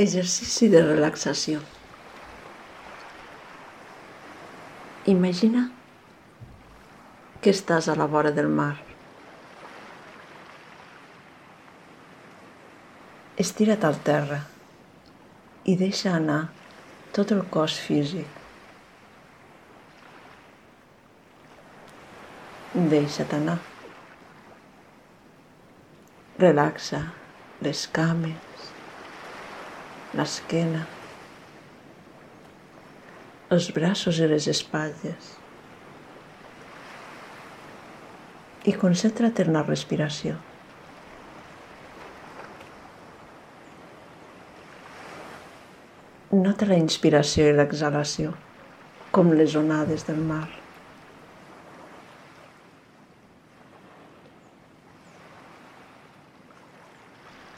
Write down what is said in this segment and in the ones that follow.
Exercici de relaxació. Imagina que estàs a la vora del mar. Estira't al terra i deixa anar tot el cos físic. Deixa't anar. Relaxa les cames, l'esquena, els braços i les espatlles. I concentra't en la respiració. Nota la inspiració i l'exhalació, com les onades del mar.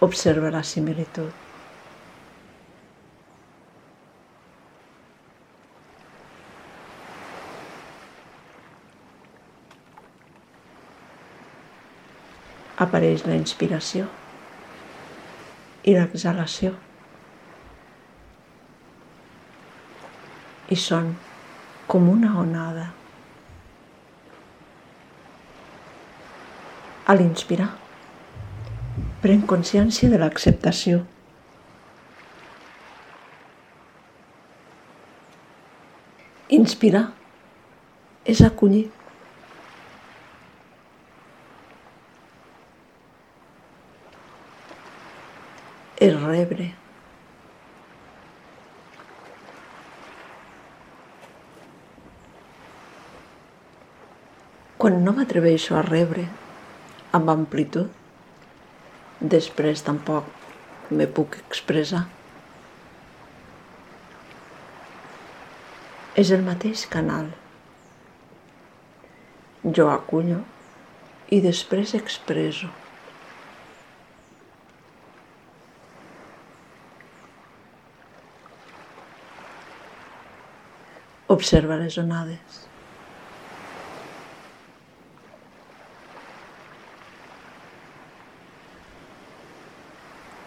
Observa la similitud. Apareix la inspiració i l'exhalació. I són com una onada. A l'inspirar, pren consciència de l'acceptació. Inspirar és acollir. És rebre. Quan no m'atreveixo a rebre amb amplitud, després tampoc me puc expressar. És el mateix canal. Jo acullo i després expreso. Observa les onades.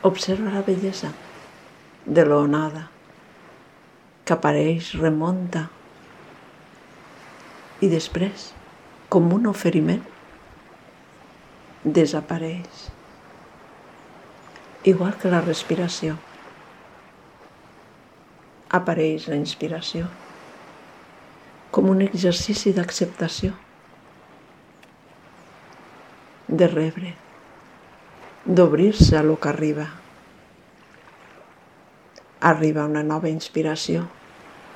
Observa la bellesa de l'onada que apareix, remunta i després, com un oferiment, desapareix. Igual que la respiració. Apareix la inspiració com un exercici d'acceptació, de rebre, d'obrir-se a lo que arriba. Arriba una nova inspiració,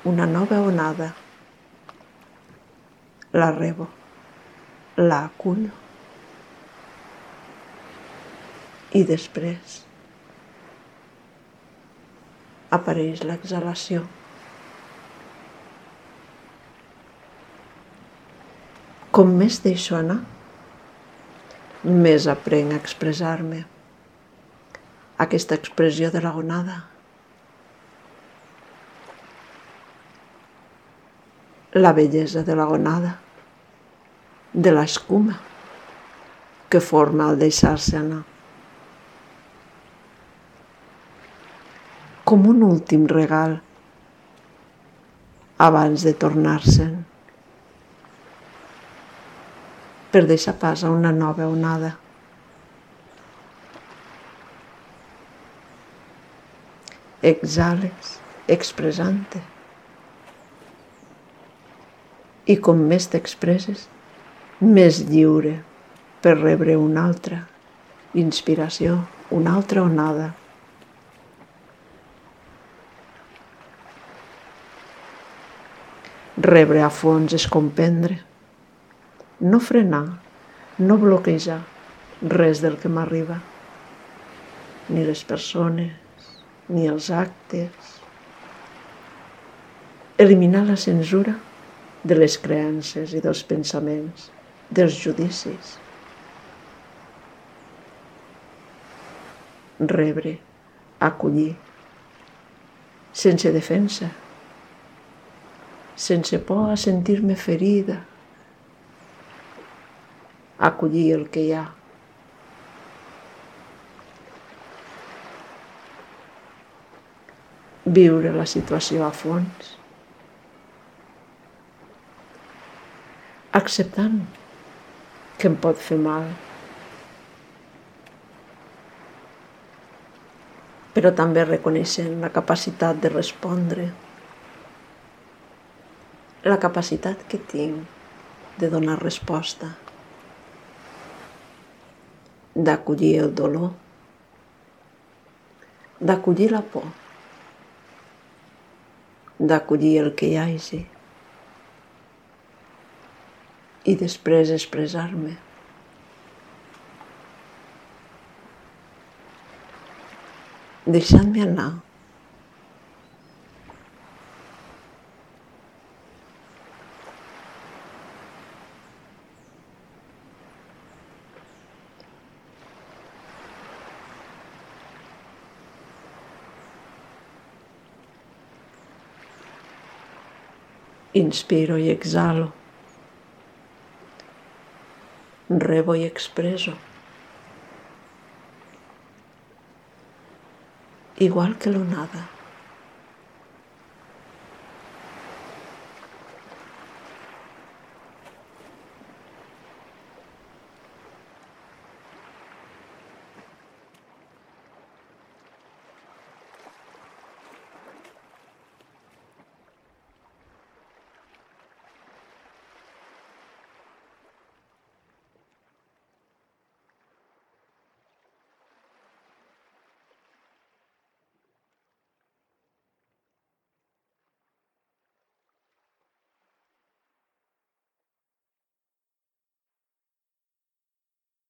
una nova onada. La rebo, la acullo. I després apareix l'exhalació. Com més deixo anar, més aprenc a expressar-me. Aquesta expressió de la gonada. La bellesa de la gonada, de l'escuma que forma el deixar-se anar. Com un últim regal abans de tornar-se'n. Per deixar pas a una nova onada. Exhales, expressant-te. I com més t'expresses, més lliure per rebre una altra inspiració, una altra onada. Rebre a fons és comprendre no frenar, no bloquejar res del que m'arriba, ni les persones, ni els actes. Eliminar la censura de les creences i dels pensaments, dels judicis. Rebre, acollir, sense defensa, sense por a sentir-me ferida, acollir el que hi ha. viure la situació a fons, acceptant que em pot fer mal, però també reconeixent la capacitat de respondre, la capacitat que tinc de donar resposta, d'acollir el dolor, d'acollir la por, d'acollir el que hi hagi i després expressar-me. Deixant-me anar. Inspiro i exhalo. Rebo y expreso. Igual que lo nada.